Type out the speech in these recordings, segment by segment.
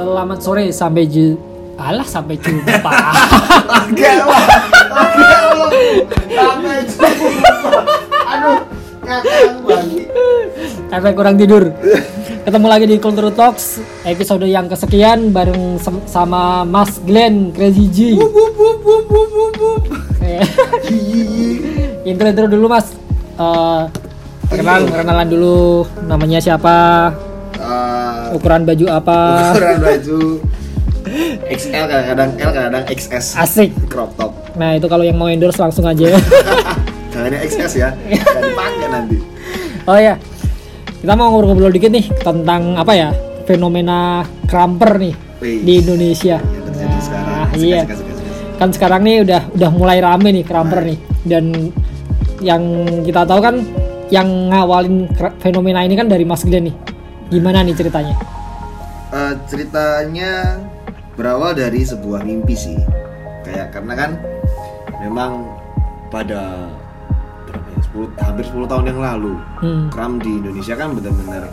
Selamat sore sampai ju Alah sampai jumpa. Oke. Oke, Wak. Sampai jumpa. Aduh, ngakak lagi. Efek kurang tidur. Ketemu lagi di Culture Talks episode yang kesekian bareng sem- sama Mas Glenn Crazy G. Eh, intro intro dulu Mas. Eh, perkenalan perkenalan dulu namanya siapa, Eh, ukuran baju apa. ukuran baju XL kadang-kadang L kadang-kadang XS Asik. crop top Nah itu kalau yang mau endorse langsung aja. jangan XS ya jangan dipakai nanti oh ya, kita mau ngobrol-ngobrol dikit nih tentang apa ya fenomena kramper nih Wih. di Indonesia. terjadi Nah, sekarang Asik, iya. asik. kan sekarang nih udah udah mulai rame nih kramper nih dan yang kita tahu kan yang ngawalin fenomena ini kan dari Mas Glenn nih gimana nih ceritanya Eh, ceritanya berawal dari sebuah mimpi sih kayak karena kan memang pada berapa ya 10, hampir 10 tahun yang lalu hmm. kram di Indonesia kan benar-benar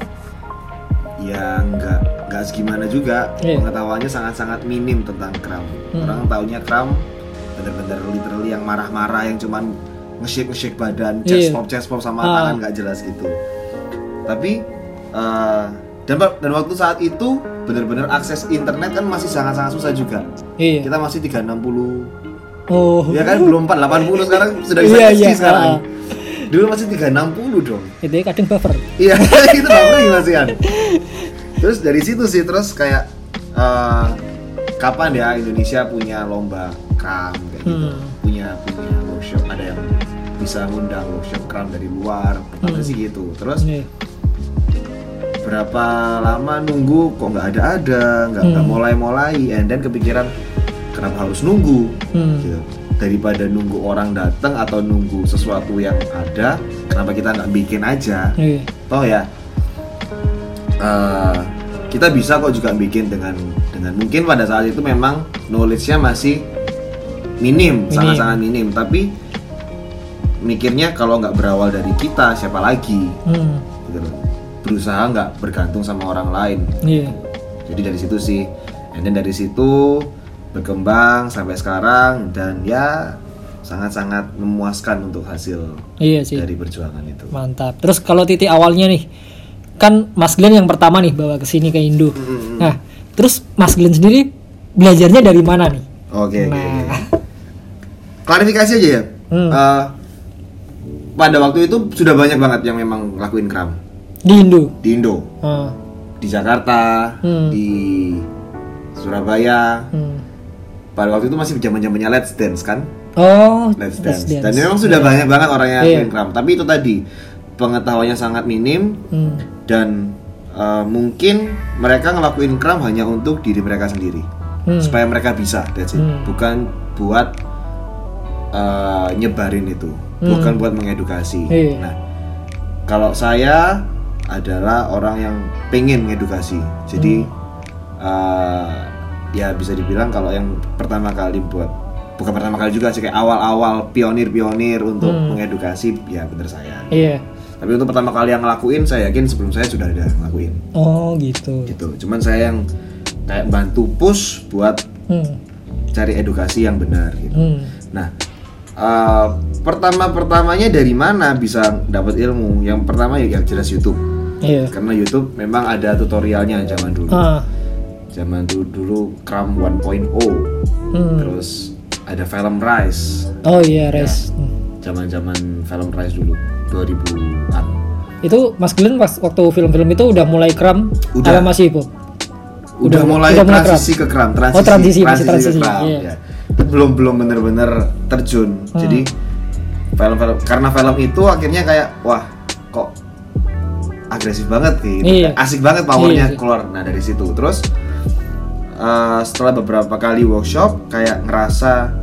ya nggak nggak segimana juga Iya. pengetahuannya sangat-sangat minim tentang kram Hmm. orang taunya kram benar-benar literally yang marah-marah yang cuman nge-shake nge-shake badan Iya. chest pop chest pop sama Ah. tangan nggak jelas gitu tapi eh, dan dan waktu saat itu benar-benar akses internet kan masih sangat-sangat susah juga iya kita masih 360 oh ya kan belum 480 sekarang sudah bisa Iya, iya, sekarang ah. dulu masih 360 dong itu kadang buffer Iya, itu baperin Mas Ian. Terus dari situ sih terus kayak eh, kapan ya Indonesia punya lomba kram kayak gitu. Hmm. Punya punya workshop ada yang bisa ngundang workshop kram dari luar. Hmm. sih gitu. Terus Iya. Berapa lama nunggu kok nggak ada ada, nggak Hmm. mulai mulai, and then kepikiran kenapa harus nunggu? Hmm. Gitu. Daripada nunggu orang datang atau nunggu sesuatu yang ada, kenapa kita nggak bikin aja? Iya. toh ya eh, kita bisa kok juga bikin dengan dengan mungkin pada saat itu memang knowledge-nya masih minim, Minim. sangat-sangat minim tapi mikirnya kalau nggak berawal dari kita siapa lagi Hmm. gitu loh. Berusaha nggak bergantung sama orang lain iya jadi dari situ sih and then dari situ berkembang sampai sekarang dan ya sangat-sangat memuaskan untuk hasil iya sih dari perjuangan itu mantap terus kalau titik awalnya nih kan Mas Glenn yang pertama nih bawa ke sini ke Indo Mm-mm. nah terus Mas Glenn sendiri belajarnya dari mana nih Oke, oke. Nah. Klarifikasi aja ya. Hmm. Eh, pada waktu itu sudah banyak banget yang memang lakuin kram di Indo di Indo, Ah, di Jakarta, Hmm. di Surabaya. hmm. Pada waktu itu masih zaman zamannya Let's Dance kan, oh Let's Let's Dance. Dance. Dan memang sudah banyak banget orang yang lakuin kram. Tapi itu tadi pengetahuannya sangat minim Hmm. dan eh, mungkin mereka ngelakuin kram hanya untuk diri mereka sendiri. Hmm. supaya mereka bisa that's it. Hmm. bukan buat uh, nyebarin itu Hmm. bukan buat mengedukasi Iya. nah kalau saya adalah orang yang pengen mengedukasi jadi Hmm. uh, ya bisa dibilang kalau yang pertama kali buat bukan pertama kali juga sih kayak awal-awal pionir-pionir untuk Hmm. mengedukasi ya bener saya iya tapi untuk pertama kali yang ngelakuin saya yakin sebelum saya sudah ada yang ngelakuin oh gitu gitu cuman saya yang kayak bantu push buat hmm. cari edukasi yang benar gitu. Hmm. Nah, eh, pertama pertamanya dari mana bisa dapat ilmu? Yang pertama ya jelas YouTube. Iya Karena YouTube memang ada tutorialnya zaman dulu. ah Zaman dulu dulu Cram 1.0. hmm. Terus ada film Rise. oh iya res Hmm. Zaman-zaman film Rise dulu 2000-an. itu Mas Glenn pas waktu film-film itu udah mulai kram Udah. apa masih hip Udah, Udah- mulai udah mulai transisi ke kram, transisi, Oh, transisi, masih ke transisi, kram, iya. ya. Belum belum bener-bener terjun. Hmm. Jadi film-film karena film itu akhirnya kayak wah kok agresif banget gitu, Iya. asik banget powernya Iya, iya. keluar. Nah dari situ terus eh, setelah beberapa kali workshop kayak ngerasa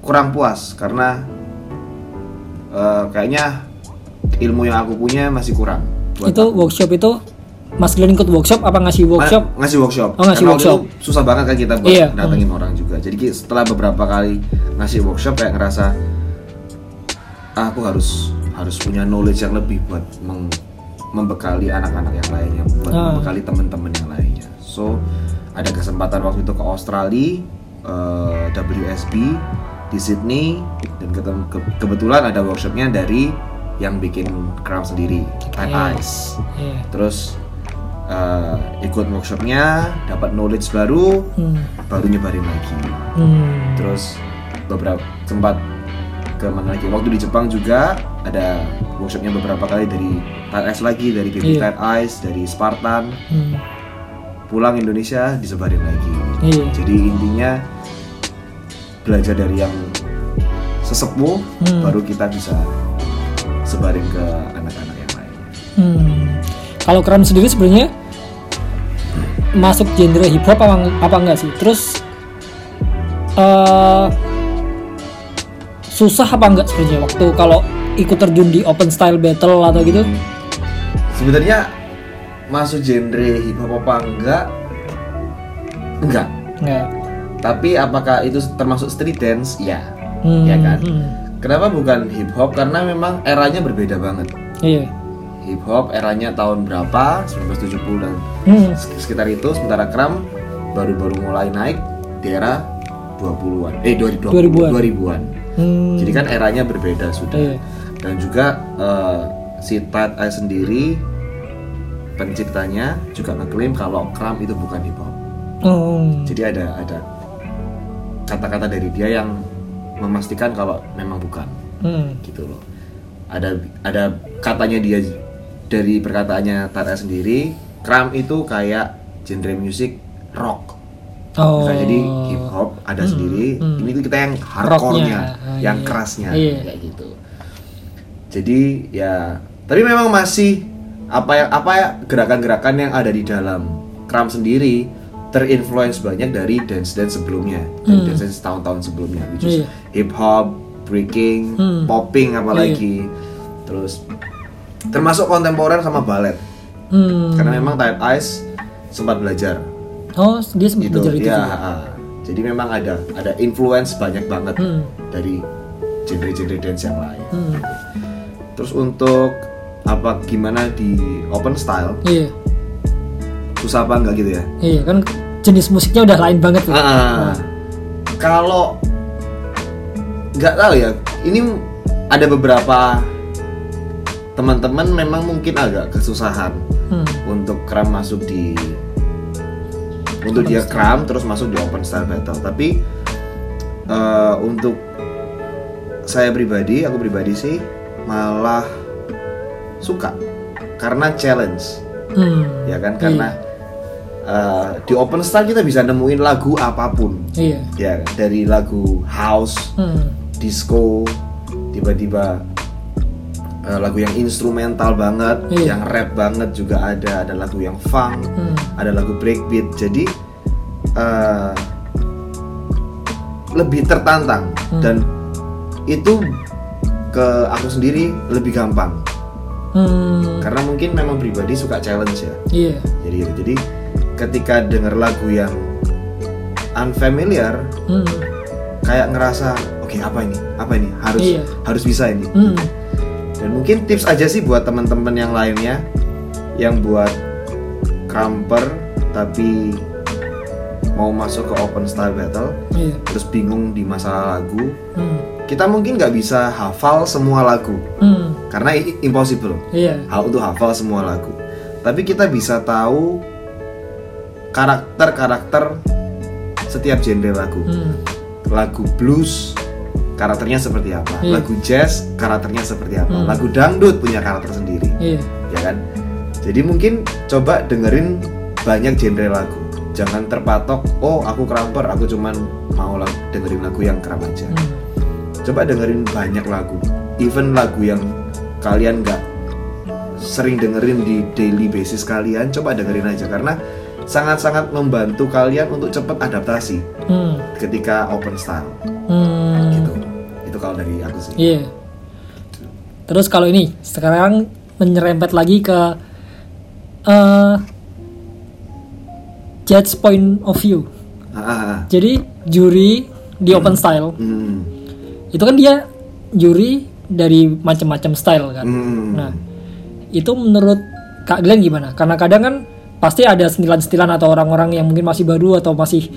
kurang puas karena eh, kayaknya ilmu yang aku punya masih kurang. buat itu workshop itu Mas Glenn ikut workshop apa ngasih workshop Ma- ngasih workshop. Oh, ngasih Karena workshop. itu susah banget kan kita buat Iya. datengin orang juga. Jadi setelah beberapa kali ngasih workshop kayak ngerasa ah, aku harus harus punya knowledge yang lebih buat meng- membekali anak-anak yang lainnya, buat Ah. membekali teman-teman yang lainnya. So ada kesempatan waktu itu ke Australia eh, WSB di Sydney dan ketem- ke- kebetulan ada workshopnya dari yang bikin crown sendiri Tight Oke. Eyes Iya. terus eh, ikut workshopnya dapat knowledge baru Hmm. baru nyebarin lagi Hmm. terus beberapa sempat ke mana lagi waktu di Jepang juga ada workshopnya beberapa kali dari Eyes lagi dari Baby Iya. Tight Eyes dari Spartan Hmm. pulang Indonesia disebarin lagi Iya. jadi intinya belajar dari yang sesepuh Hmm. baru kita bisa sebarin ke anak-anak yang lainnya Hmm. Kalau Kram sendiri sebenarnya masuk genre hip hop apa, apa enggak sih? Terus eh susah apa enggak sebenarnya waktu kalau ikut terjun di open style battle atau gitu? sebenarnya masuk genre hip hop apa enggak enggak Enggak. tapi apakah itu termasuk street dance ya Hmm, ya kan hmm. kenapa bukan hip hop karena memang eranya berbeda banget Iya. hip hop eranya tahun berapa 1970 dan Hmm. sek- sekitar itu sementara kram baru-baru mulai naik di era 20-an eh 2020 2000-an. 2000-an Hmm. jadi kan eranya berbeda sudah Iya. dan juga eh, si Tat Eye sendiri penciptanya juga ngeklaim kalau kram itu bukan hip hop Oh. jadi ada ada kata-kata dari dia yang memastikan kalau memang bukan Hmm. gitu loh ada ada katanya dia dari perkataannya Tata sendiri kram itu kayak genre musik rock Oh. Bukan jadi hip hop ada sendiri hmm. ini kita yang hardcore-nya Ah, yang iya. kerasnya Iya. kayak gitu jadi ya tapi memang masih apa yang apa ya gerakan-gerakan yang ada di dalam kram sendiri terinfluence banyak dari dance dance sebelumnya dari dance dance tahun-tahun sebelumnya which is Hmm. Iya. hip hop breaking Hmm. popping apalagi terus termasuk kontemporer sama ballet Hmm. karena memang Tight Eyes sempat belajar Oh, dia sempat gitu belajar itu ya juga. ha. jadi memang ada ada influence banyak banget Hmm. dari genre-genre dance yang lain Hmm. terus untuk apa gimana di open style Iya. susah apa enggak gitu ya Iya, kan jenis musiknya udah lain banget tuh. Ah, kalau nggak tahu ya ini ada beberapa teman-teman memang mungkin agak kesusahan Hmm. untuk kram masuk di untuk dia kram terus masuk di open style battle tapi eh, untuk saya pribadi aku pribadi sih malah suka karena challenge Hmm. ya kan karena eh, di open style kita bisa nemuin lagu apa pun Iya. ya dari lagu house Hmm. disco tiba-tiba eh, lagu yang instrumental banget Iya. yang rap banget juga ada ada lagu yang funk Hmm. ada lagu breakbeat jadi eh, lebih tertantang Hmm. dan itu ke aku sendiri lebih gampang Hmm. karena mungkin memang pribadi suka challenge ya Iya. jadi jadi ketika denger lagu yang unfamiliar Hmm. kayak ngerasa oke apa ini apa ini harus Iya. harus bisa ini Hmm. Dan mungkin tips aja sih buat teman-teman yang lainnya yang buat cramper tapi mau masuk ke open style battle Iya. terus bingung di masalah lagu Hmm. kita mungkin nggak bisa hafal semua lagu Hmm. karena impossible Iya. hal untuk hafal semua lagu tapi kita bisa tahu karakter-karakter setiap genre lagu Hmm. lagu blues karakternya seperti apa Iya. lagu jazz karakternya seperti apa Hmm. lagu dangdut punya karakter sendiri Iya. ya kan jadi mungkin coba dengerin banyak genre lagu jangan terpatok oh aku kramper aku cuman mau lagu, dengerin lagu yang kram aja Hmm. coba dengerin banyak lagu even lagu yang kalian nggak sering dengerin di daily basis kalian coba dengerin aja karena sangat-sangat membantu kalian untuk cepat adaptasi Hmm. ketika open style Hmm. gitu itu kalau dari aku sih Iya. Terus kalau ini sekarang menyerempet lagi ke eh judge point of view. Ah, ah, ah. Jadi juri di open style Hmm. itu kan dia juri dari macam-macam style kan. Hmm. Nah, itu menurut Kak Glenn gimana? Karena kadang kan pasti ada sentilan-sentilan atau orang-orang yang mungkin masih baru atau masih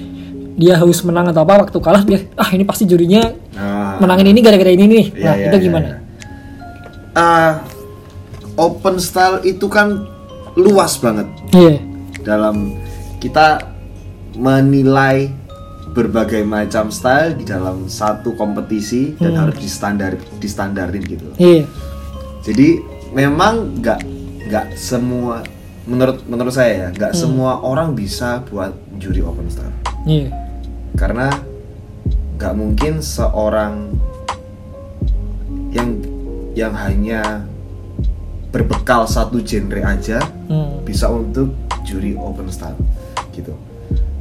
dia haus menang atau apa waktu kalah dia ah ini pasti jurinya Nah, menangin ini gara-gara ini nih. Iya, nah iya, itu iya, gimana. Ah, open style itu kan luas banget. Iya. Dalam kita menilai berbagai macam style di dalam satu kompetisi dan harus distandar distandarin gitu. iya. Jadi memang nggak nggak semua menurut menurut saya ya nggak semua orang bisa buat juri open style. Iya. Karena nggak mungkin seorang yang yang hanya berbekal satu genre aja Hmm. bisa untuk juri open style gitu.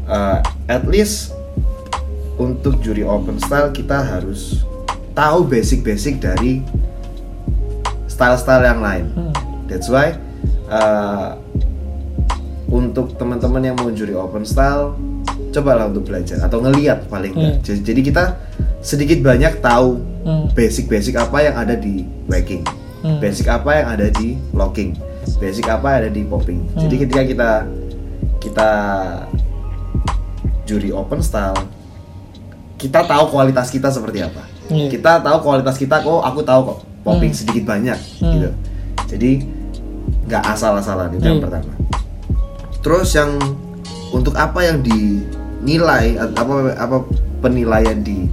Uh, at least untuk juri open style kita harus tahu basic-basic dari style-style yang lain. Hmm. That's why uh, untuk teman-teman yang mau juri open style, cobalah untuk belajar atau ngeliat paling nggak. Hmm. Jadi, jadi kita sedikit banyak tahu Hmm. basic-basic apa yang ada di wacking, Hmm. basic apa yang ada di locking, basic apa yang ada di popping. Hmm. Jadi ketika kita kita juri open style, kita tahu kualitas kita seperti apa. Iya. Kita tahu kualitas kita kok, aku tahu kok popping Hmm. sedikit banyak Hmm. gitu. Jadi nggak asal-asalan itu yang Hmm. pertama. Terus yang untuk apa yang dinilai apa apa penilaian di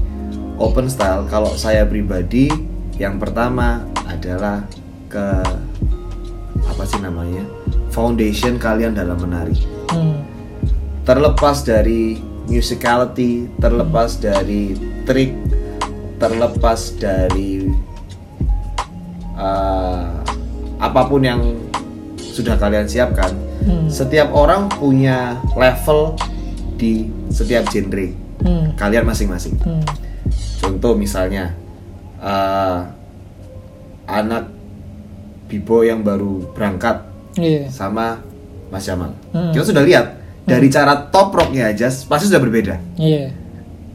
open style? Kalau saya pribadi yang pertama adalah ke apa sih namanya foundation kalian dalam menari. Hmm. terlepas dari musicality terlepas dari trik terlepas dari uh, apa pun yang sudah kalian siapkan Hmm. setiap orang punya level di setiap genre Hmm. kalian masing-masing Hmm. Contoh misalnya uh, anak Bibo yang baru berangkat Iya. sama Mas Jamal. Hmm. Kita sudah lihat dari cara top rocknya aja pasti sudah berbeda. Iya.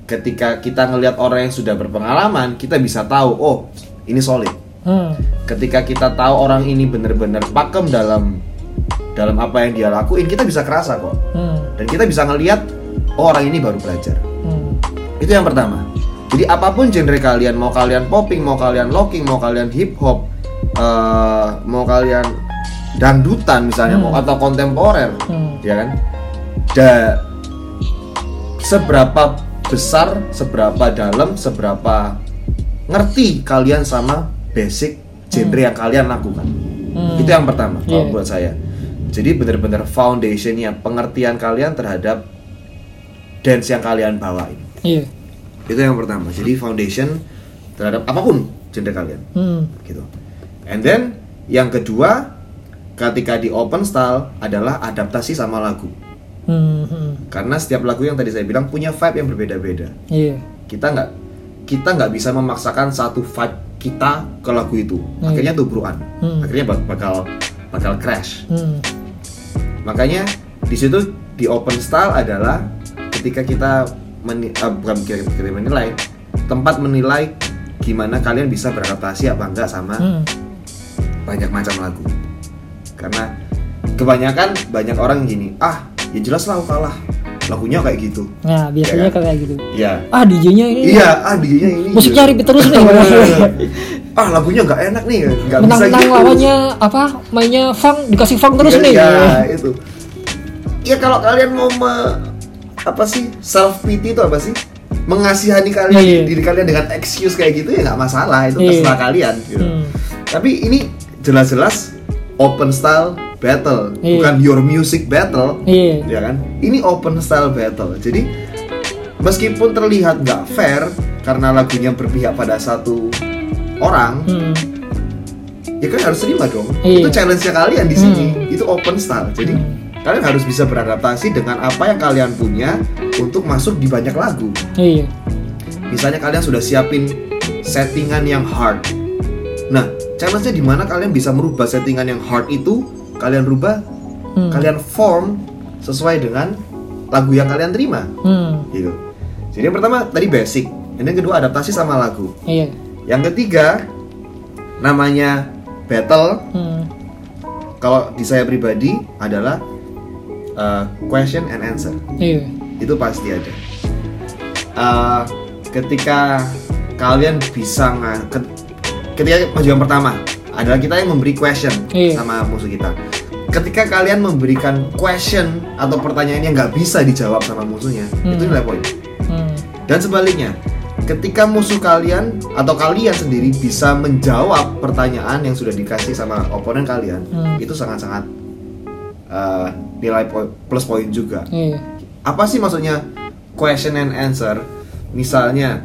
Ketika kita ngelihat orang yang sudah berpengalaman, kita bisa tahu oh ini solid. Hmm. Ketika kita tahu orang ini benar-benar pakem dalam dalam apa yang dia lakuin, kita bisa kerasa kok. Hmm. Dan kita bisa ngelihat oh orang ini baru belajar. Hmm. Itu yang pertama. Jadi apa pun genre kalian, mau kalian popping, mau kalian locking, mau kalian hip hop, eh, mau kalian dangdutan misalnya, Hmm. mau atau kontemporer, Hmm. ya kan? Da seberapa besar, seberapa dalam, seberapa ngerti kalian sama basic genre yang kalian lakukan. Hmm. Itu yang pertama kalau Iya. buat saya. Jadi benar-benar foundationnya pengertian kalian terhadap dance yang kalian bawain Iya. itu yang pertama jadi foundation terhadap apa pun genre kalian Hmm. gitu and then yang kedua ketika di open style adalah adaptasi sama lagu Hmm. Hmm. karena setiap lagu yang tadi saya bilang punya vibe yang berbeda-beda Iya. kita nggak kita nggak bisa memaksakan satu vibe kita ke lagu itu Hmm. akhirnya tubruan Hmm. akhirnya bak- bakal bakal crash Hmm. Makanya di situ di open style adalah ketika kita meni- eh, bukan kita, menilai tempat menilai gimana kalian bisa beradaptasi apa enggak sama Hmm. banyak macam lagu karena kebanyakan banyak orang gini ah ya jelas lah kalah lagunya kayak gitu Nah, biasanya Iya kan? kayak gitu. iya Ah, DJ-nya ini iya ah DJ-nya ini musiknya ribet terus nih. ah lagunya nggak enak nih nggak bisa gitu lawannya apa? Mainnya funk, dikasih funk terus nih. Iya, itu. Ya kalau kalian mau me- apa sih self pity itu apa sih? Mengasihani kalian Iya. diri kalian dengan excuse kayak gitu ya nggak masalah itu Iya. terserah kalian. Gitu. Hmm. Tapi ini jelas-jelas open style battle, Iya. bukan your music battle, Iya. ya kan? Ini open style battle. Jadi meskipun terlihat nggak fair karena lagunya berpihak pada satu orang, Hmm. ya kan harus terima dong. Iya. Itu challenge-nya kalian di sini. Hmm. Itu open style. Jadi Hmm. kalian harus bisa beradaptasi dengan apa yang kalian punya untuk masuk di banyak lagu. Iya. Misalnya kalian sudah siapin settingan yang hard. Nah, challenge-nya di mana kalian bisa merubah settingan yang hard itu, kalian rubah, Hmm. kalian form sesuai dengan lagu yang kalian terima, Hmm. gitu. Jadi yang pertama tadi basic, dan yang kedua adaptasi sama lagu. Iya. Yang ketiga namanya battle Hmm. kalau di saya pribadi adalah uh, question and answer Iya. itu pasti ada. Uh, ketika kalian bisa ke- ketika yang pertama adalah kita yang memberi question Iya. sama musuh kita. Ketika kalian memberikan question atau pertanyaan yang nggak bisa dijawab sama musuhnya, Hmm. itu nilai poin. Hmm. Dan sebaliknya, ketika musuh kalian atau kalian sendiri bisa menjawab pertanyaan yang sudah dikasih sama oponen kalian, Hmm. itu sangat-sangat uh, nilai po- plus poin juga Iya. apa sih maksudnya question and answer misalnya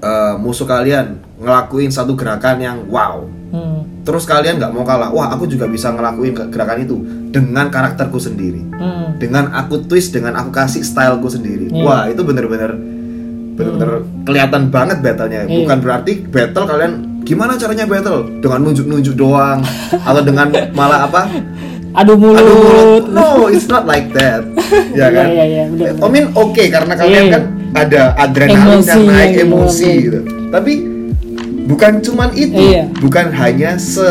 eh, musuh kalian ngelakuin satu gerakan yang wow Hmm. terus kalian nggak mau kalah wah aku juga bisa ngelakuin gerakan itu dengan karakterku sendiri Hmm. dengan aku twist dengan aku kasih styleku sendiri Iya. wah itu bener-bener bener-bener kelihatan banget battlenya Iya. bukan berarti battle kalian gimana caranya battle dengan nunjuk-nunjuk doang atau dengan malah apa Adu mulut. Aduh mulut. No, it's not like that. ya kan? Iya, iya, benar, I mean oke karena kalian Iya. kan ada adrenalin Emosi yang naik yang emosi gitu. Tapi bukan cuman itu, Iya. bukan hanya se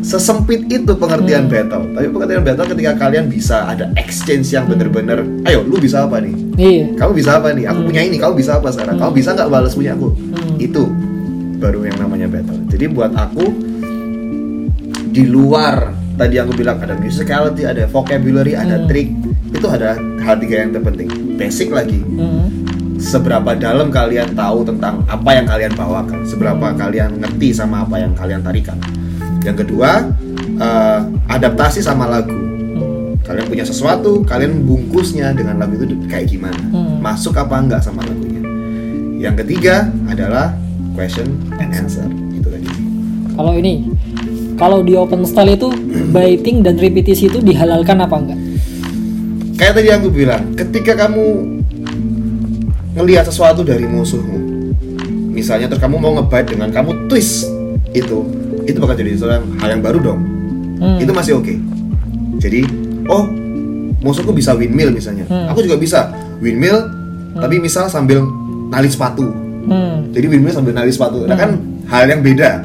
sesempit itu pengertian Hmm. battle. Tapi pengertian battle ketika kalian bisa ada exchange yang bener-bener, ayo lu bisa apa nih? Iya. Kamu bisa apa nih? Aku punya ini, kamu bisa apa sekarang? Kamu bisa nggak balas punya aku? Hmm. Itu baru yang namanya battle. Jadi buat aku di luar tadi aku bilang ada musicality, ada vocabulary, ada Hmm. trik, itu ada hal tiga yang terpenting. Basic lagi, Hmm. seberapa dalam kalian tahu tentang apa yang kalian bawakan, seberapa kalian ngerti sama apa yang kalian tarikan. Yang kedua, eh, adaptasi sama lagu. Hmm. Kalian punya sesuatu, kalian bungkusnya dengan lagu itu kayak gimana? Hmm. Masuk apa enggak sama lagunya? Yang ketiga adalah question and answer. Itu tadi. Kalau ini, kalau di open style itu biting dan repetisi itu dihalalkan apa enggak? Kayak tadi aku bilang, ketika kamu ngelihat sesuatu dari musuhmu, misalnya terus kamu mau ngebite dengan kamu twist itu, itu bakal jadi yang hal yang baru dong. Hmm. Itu masih oke. Jadi, oh musuhku bisa windmill misalnya, Hmm. aku juga bisa windmill, tapi misal sambil nali sepatu. Hmm. Jadi windmill sambil nali sepatu, nah kan hal yang beda.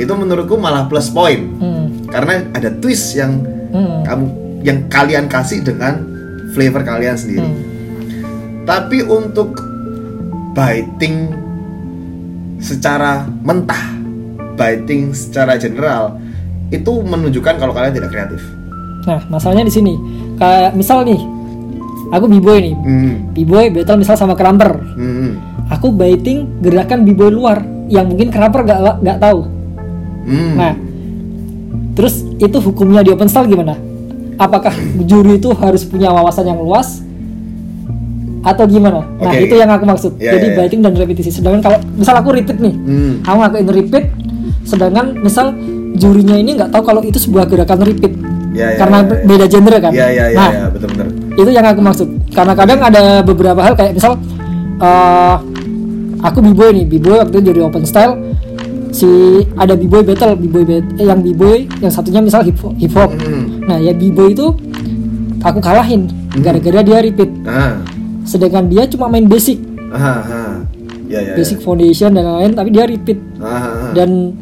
Itu menurutku malah plus point Hmm. karena ada twist yang Hmm. kamu yang kalian kasih dengan flavor kalian sendiri. Hmm. Tapi untuk biting secara mentah, biting secara general itu menunjukkan kalau kalian tidak kreatif. Nah, masalahnya di sini. Kayak misal nih, aku b-boy nih. Hmm. B-boy battle misal sama keramper. Hmm. Aku biting gerakan b-boy luar yang mungkin keramper gak, nggak tahu. Hmm. Nah, terus itu hukumnya di open style gimana? Apakah juri itu harus punya wawasan yang luas atau gimana? Nah, Oke. itu yang aku maksud. Ya, Jadi ya. biting dan repetisi. Sedangkan kalau misal aku repeat nih, Hmm. aku ngakuin repeat, sedangkan misal jurinya ini nggak tahu kalau itu sebuah gerakan repeat Ya, ya, karena ya, ya. beda genre kan. Ya ya ya, nah, ya betul betul. itu yang aku maksud. Karena kadang ada beberapa hal kayak misal eh aku b-boy nih, b-boy waktu itu jadi open style si ada b-boy battle, b-boy bat- eh, yang b-boy yang satunya misal hip hop. Hip hop. Hmm. Nah, ya b-boy itu aku kalahin gara-gara dia repeat. Ah. Sedangkan dia cuma main basic, Ah, ah. Ya ya. ya. basic foundation dan lain-lain tapi dia repeat. Ah, ah, ah. Dan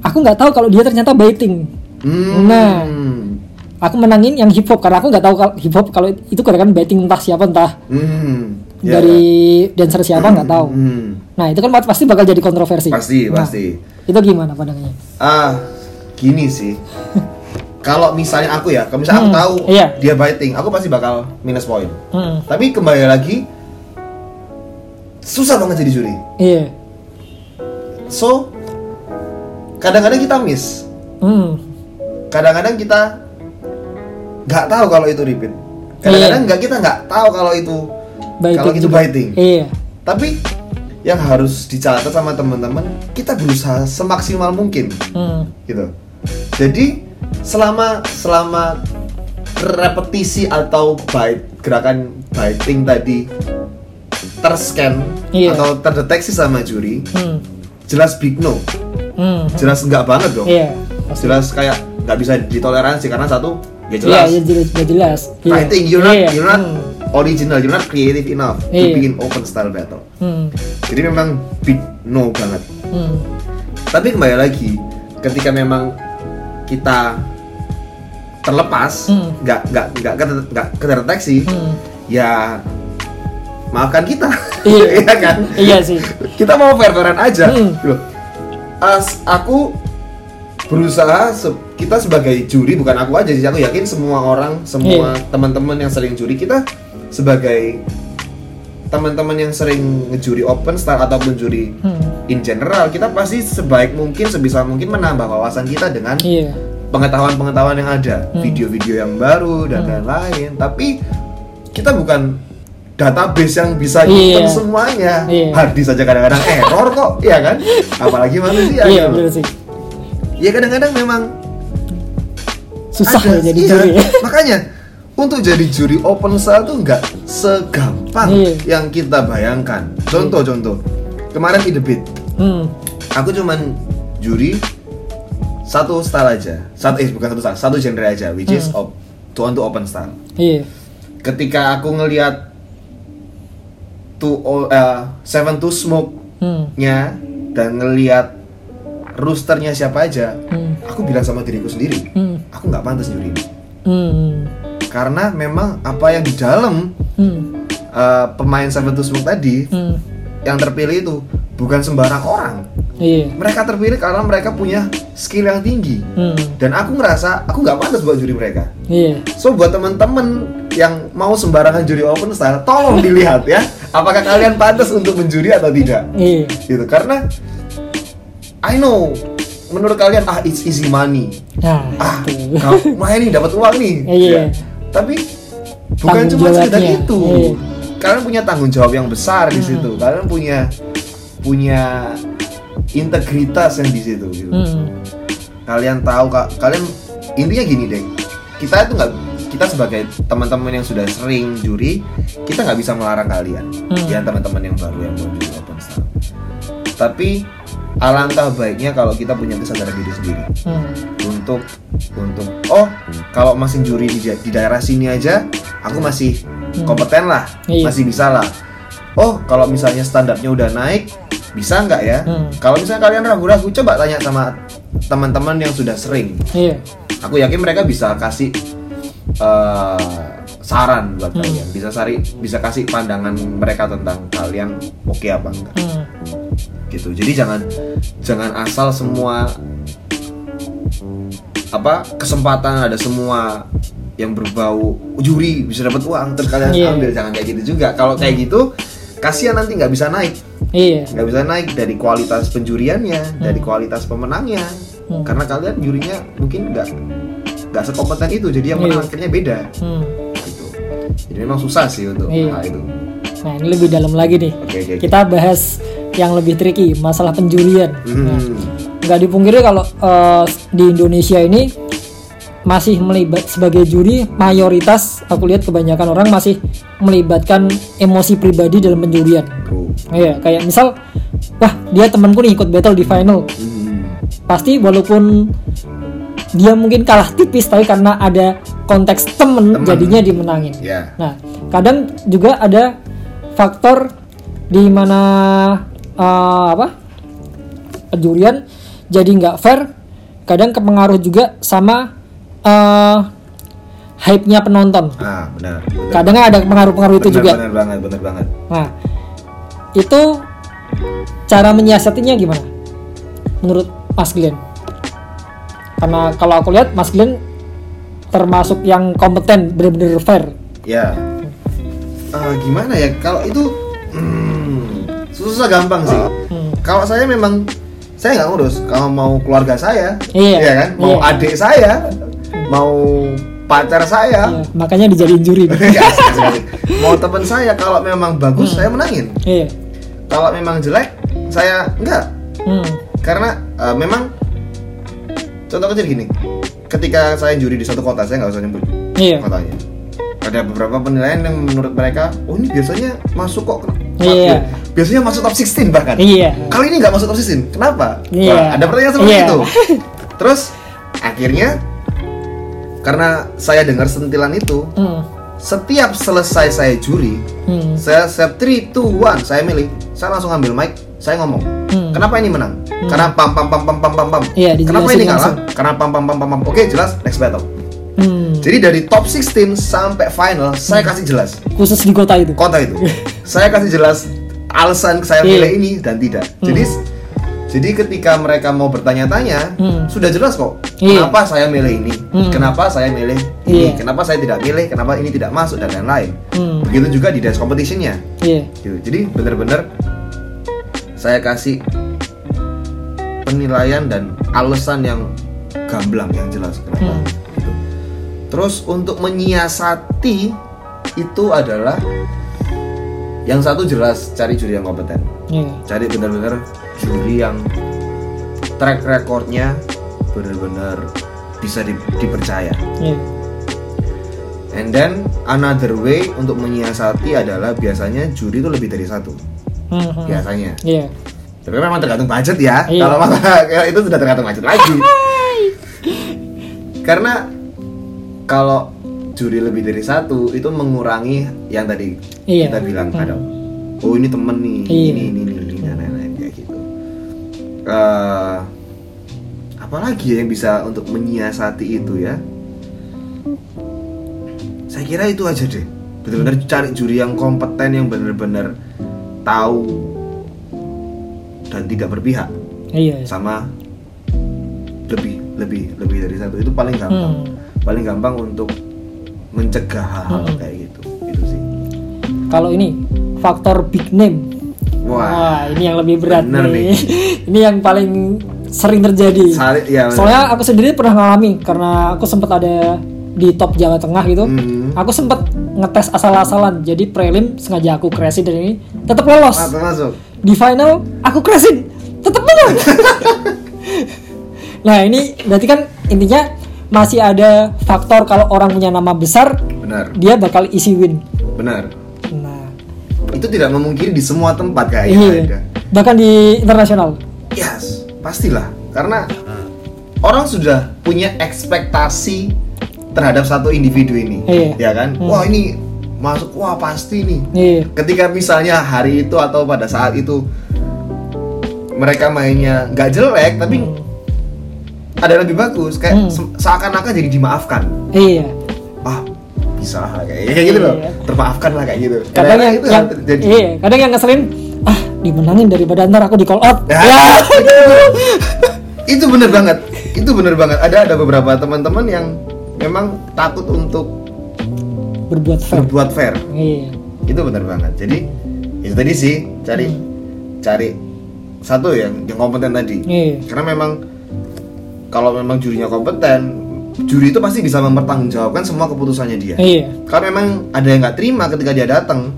aku nggak tahu kalau dia ternyata biting. Hmm. Nah. Aku menangin yang hip hop karena aku nggak tahu kalau hip hop kalau itu gerakan biting entah siapa entah Hmm. Ya, dari dancer siapa nggak tahu. Hmm. Nah itu kan pasti bakal jadi kontroversi. Pasti Nah, pasti. Itu gimana pandangannya? Ah, gini sih. kalau misalnya aku ya, kalau misalnya aku Hmm, tahu iya. dia biting, aku pasti bakal minus poin. Hmm, Tapi kembali lagi, susah banget jadi juri. iya. So, kadang-kadang kita miss, Hmm, kadang-kadang kita nggak tahu kalau itu repeat. Kadang-kadang Iya. nggak kita nggak tahu kalau itu biting. kalau itu juga. biting. Iya. Tapi yang harus dicatat sama teman-teman, kita berusaha semaksimal mungkin. Hmm, gitu. Jadi selama selama repetisi atau bite gerakan biting tadi terscan Iya. atau terdeteksi sama juri, hmm, jelas big no, hmm. jelas enggak banget dong. Pasti. Jelas kayak nggak bisa ditoleransi karena satu ya Iya, jelas. iya, jelas, jelas, jelas. Iya. Fighting, you're not, Iya, you're not hmm, original, you're not creative enough to Iya. bikin open style battle. hmm, Jadi memang big no banget. hmm, Tapi kembali lagi, ketika memang kita terlepas, Hmm. nggak nggak nggak keter- nggak keterdeteksi, Hmm. ya maafkan kita, Iya. Kan? Iya sih. Kita mau fair-fairan aja. Hmm. Gitu. As aku berusaha se- kita sebagai juri bukan aku aja sih aku yakin semua orang semua Iya. teman-teman yang sering juri kita sebagai teman-teman yang sering ngejuri open style ataupun juri Hmm. in general kita pasti sebaik mungkin sebisa mungkin menambah wawasan kita dengan Iya. pengetahuan-pengetahuan yang ada, Hmm. video-video yang baru dan lain-lain. Tapi kita bukan database yang bisa Iya. hitung semuanya. Iya. Hard disk saja kadang-kadang error kok, iya kan? Apalagi manusia. Iya gitu. benar sih. Ya kadang-kadang memang Susah ada, ya jadi iya. juri. ya. Makanya untuk jadi juri open style tuh nggak segampang Iya. yang kita bayangkan. Contoh-contoh. Kemarin di The Beat, Hmm. aku cuman juri satu style aja satu eh bukan satu style satu genre aja which is Hmm. op, to open style Iya. ketika aku ngelihat to uh, seven to smoke Hmm. nya dan ngelihat roosternya siapa aja Hmm. aku bilang sama diriku sendiri Hmm. aku nggak pantas juri ini Hmm. karena memang apa yang di dalam Hmm. uh, pemain seven to smoke tadi Hmm. yang terpilih itu bukan sembarang orang Iya. mereka terpilih karena mereka punya skill yang tinggi Hmm. dan aku ngerasa aku nggak pantas buat juri mereka Iya. so buat temen-temen yang mau sembarangan juri open style tolong dilihat ya apakah kalian pantas untuk menjuri atau tidak Iya. gitu karena I know menurut kalian ah it's easy money Nah, ah kamu main nih dapat uang nih Iya. Ya. tapi bukan Tanggung cuma sekedar itu Iya. kalian punya tanggung jawab yang besar di Hmm. situ kalian punya punya integritas yang di situ gitu Hmm. kalian tahu kak kalian intinya gini deh kita itu nggak kita sebagai teman-teman yang sudah sering juri kita nggak bisa melarang kalian Hmm. ya teman-teman yang baru yang mau juri open style tapi alangkah baiknya kalau kita punya kesadaran diri sendiri Hmm. untuk untuk oh kalau masih juri di, di daerah sini aja aku masih Hmm. kompeten lah Iya. masih bisa lah oh kalau misalnya standarnya udah naik bisa nggak ya Hmm. kalau misalnya kalian ragu-ragu coba tanya sama teman-teman yang sudah sering Iya. aku yakin mereka bisa kasih eh, saran buat Hmm. kalian bisa sari bisa kasih pandangan mereka tentang kalian oke apa enggak Hmm. gitu jadi jangan jangan asal semua apa kesempatan ada semua yang berbau juri bisa dapat uang terus kalian Iya. ambil jangan kayak gitu juga kalau kayak gitu kasihan nanti nggak bisa naik Iya. nggak bisa naik dari kualitas penjuriannya dari kualitas pemenangnya Hmm. karena kalian jurinya mungkin nggak nggak sekompeten itu jadi yang menang Iya. akhirnya beda Hmm. gitu jadi memang susah sih untuk Iya. hal itu Nah, ini lebih dalam lagi nih. oke oke. Kita bahas yang lebih tricky, masalah penjurian. Nah, Hmm. nggak dipungkiri kalau eh, di Indonesia ini masih melibat sebagai juri mayoritas aku lihat kebanyakan orang masih melibatkan emosi pribadi dalam penjurian. Iya, kayak misal wah, dia temanku nih ikut battle di final. Hmm. Pasti walaupun dia mungkin kalah tipis tapi karena ada konteks temen, Temen. jadinya dimenangin. ya Nah, kadang juga ada faktor di mana eh, apa penjurian jadi nggak fair. Kadang kepengaruh juga sama eh, hype-nya penonton. ah benar, benar. Kadang ada pengaruh-pengaruh itu Benar, juga. benar banget benar banget Nah, itu cara menyiasatinya gimana? Menurut Mas Glenn? Karena kalau aku lihat Mas Glenn termasuk yang kompeten, benar-benar fair. ya Eh, gimana ya kalau itu hmm, susah gampang sih Hmm. kalau saya memang saya nggak ngurus kalau mau keluarga saya Iya, ya kan mau iya. adik saya mau pacar saya Iya, makanya dijadiin juri. Asik. mau teman saya kalau memang bagus saya menangin Iya. kalau memang jelek saya enggak Hmm. karena eh, memang contoh kecil gini ketika saya juri di satu kota saya nggak usah nyebut Iya. kotanya ada beberapa penilaian yang menurut mereka oh ini biasanya masuk kok Iya. biasanya masuk top 16 bahkan Iya. kali ini nggak masuk top 16 kenapa Iya. Wah, ada pertanyaan seperti Iya. itu terus akhirnya karena saya dengar sentilan itu Hmm. setiap selesai saya juri Hmm. saya saya 3, 2, 1 saya milih saya langsung ambil mic saya ngomong Hmm. kenapa ini menang karena pam pam pam pam pam pam pam Iya, kenapa ini kalah langsung. karena pam pam pam pam pam oke jelas next battle Hmm. Jadi dari top 16 sampai final saya kasih jelas Khusus di kota itu. kota itu. saya kasih jelas alasan saya pilih ini dan tidak. Jadi jadi ketika mereka mau bertanya-tanya Hmm. sudah jelas kok Iya. kenapa saya milih ini, Hmm. kenapa saya milih ini, Iya. kenapa saya tidak milih, kenapa ini tidak masuk dan lain-lain. Hmm. Begitu juga di dance competitionnya. Iya. Gitu. Jadi benar-benar saya kasih penilaian dan alasan yang gamblang yang jelas kenapa. Hmm. Gitu. Terus untuk menyiasati itu adalah yang satu jelas cari juri yang kompeten. Iya. Cari benar-benar juri yang track recordnya benar-benar bisa di- dipercaya. Iya. And then another way untuk menyiasati adalah biasanya juri itu lebih dari satu. Hmm, hmm. Biasanya. Iya. Tapi memang tergantung budget ya. Iya. Kalau itu sudah tergantung budget lagi. Karena kalau juri lebih dari satu itu mengurangi yang tadi Iya. kita bilang Hmm. ada oh ini temen nih, Iya. ini ini ini Eh, apalagi ya yang bisa untuk menyiasati itu ya? Saya kira itu aja deh. Benar-benar cari juri yang kompeten yang benar-benar tahu dan tidak berpihak Iya. sama lebih lebih lebih dari satu itu paling gampang Hmm. paling gampang untuk mencegah hal-hal Hmm. kayak gitu itu sih Kalau ini faktor big name. Wah Wah, ini yang lebih berat nih. nih. ini yang paling sering terjadi. Sari, ya, bener. Soalnya aku sendiri pernah ngalami karena aku sempat ada di top Jawa Tengah gitu. Hmm. Aku sempat ngetes asal-asalan. Jadi prelim sengaja aku kreasi dan ini tetap lolos. masuk masuk Di final aku kreasin tetap lolos. nah, ini berarti kan intinya masih ada faktor kalau orang punya nama besar benar dia bakal isi win. benar Nah, itu tidak memungkiri di semua tempat kayaknya ada iya. Bahkan di internasional. yes pastilah karena orang sudah punya ekspektasi terhadap satu individu ini Iya. ya kan Hmm. wah ini masuk wah pasti nih Iya. ketika misalnya hari itu atau pada saat itu mereka mainnya nggak jelek tapi Hmm. ada yang lebih bagus kayak Hmm. se- seakan-akan jadi dimaafkan Iya. Bisa lah kayak, kayak gitu loh Iya. termaafkan lah kayak gitu Kadang yang, itu yang terjadi iya, kadang yang ngeselin ah dimenangin daripada ntar aku di call out. Ya. Ya. itu bener banget itu bener banget ada ada beberapa teman-teman yang memang takut untuk Berbuat fair. berbuat fair Iya. itu bener banget jadi itu tadi sih cari cari satu yang yang kompeten tadi Iya. karena memang kalau memang jurinya kompeten juri itu pasti bisa mempertanggungjawabkan semua keputusannya dia Iya. kalau memang ada yang nggak terima ketika dia datang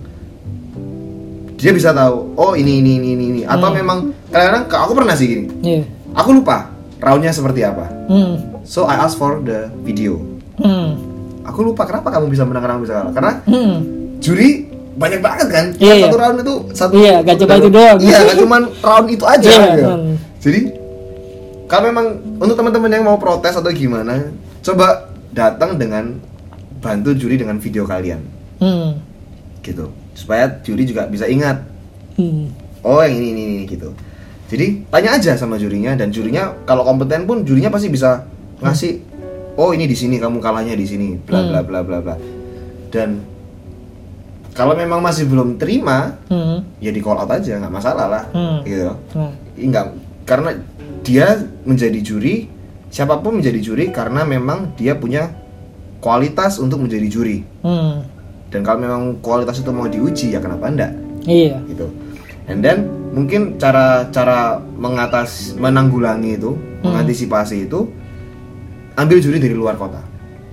dia bisa tahu oh ini ini ini ini, atau Hmm. memang kadang-kadang aku pernah sih gini Iya. aku lupa roundnya seperti apa Hmm. so I ask for the video Hmm. aku lupa kenapa kamu bisa menang kenapa bisa kalah karena Hmm. juri banyak banget kan Iya, satu iya. round itu satu Iya, gak cuma itu doang. iya gak cuma round itu aja Iya, gitu. jadi kalau memang untuk teman-teman yang mau protes atau gimana coba datang dengan bantu juri dengan video kalian Hmm. gitu supaya juri juga bisa ingat Hmm. oh yang ini ini, ini gitu jadi tanya aja sama jurinya dan jurinya kalau kompeten pun jurinya pasti bisa ngasih oh ini di sini kamu kalahnya di sini bla bla Hmm. bla bla bla dan kalau memang masih belum terima Hmm. ya di call out aja nggak masalah lah Hmm. gitu Nah. enggak karena dia menjadi juri siapa pun menjadi juri karena memang dia punya kualitas untuk menjadi juri Hmm. dan kalau memang kualitas itu mau diuji ya kenapa enggak Iya. gitu and then mungkin cara cara mengatas menanggulangi itu Hmm. mengantisipasi itu ambil juri dari luar kota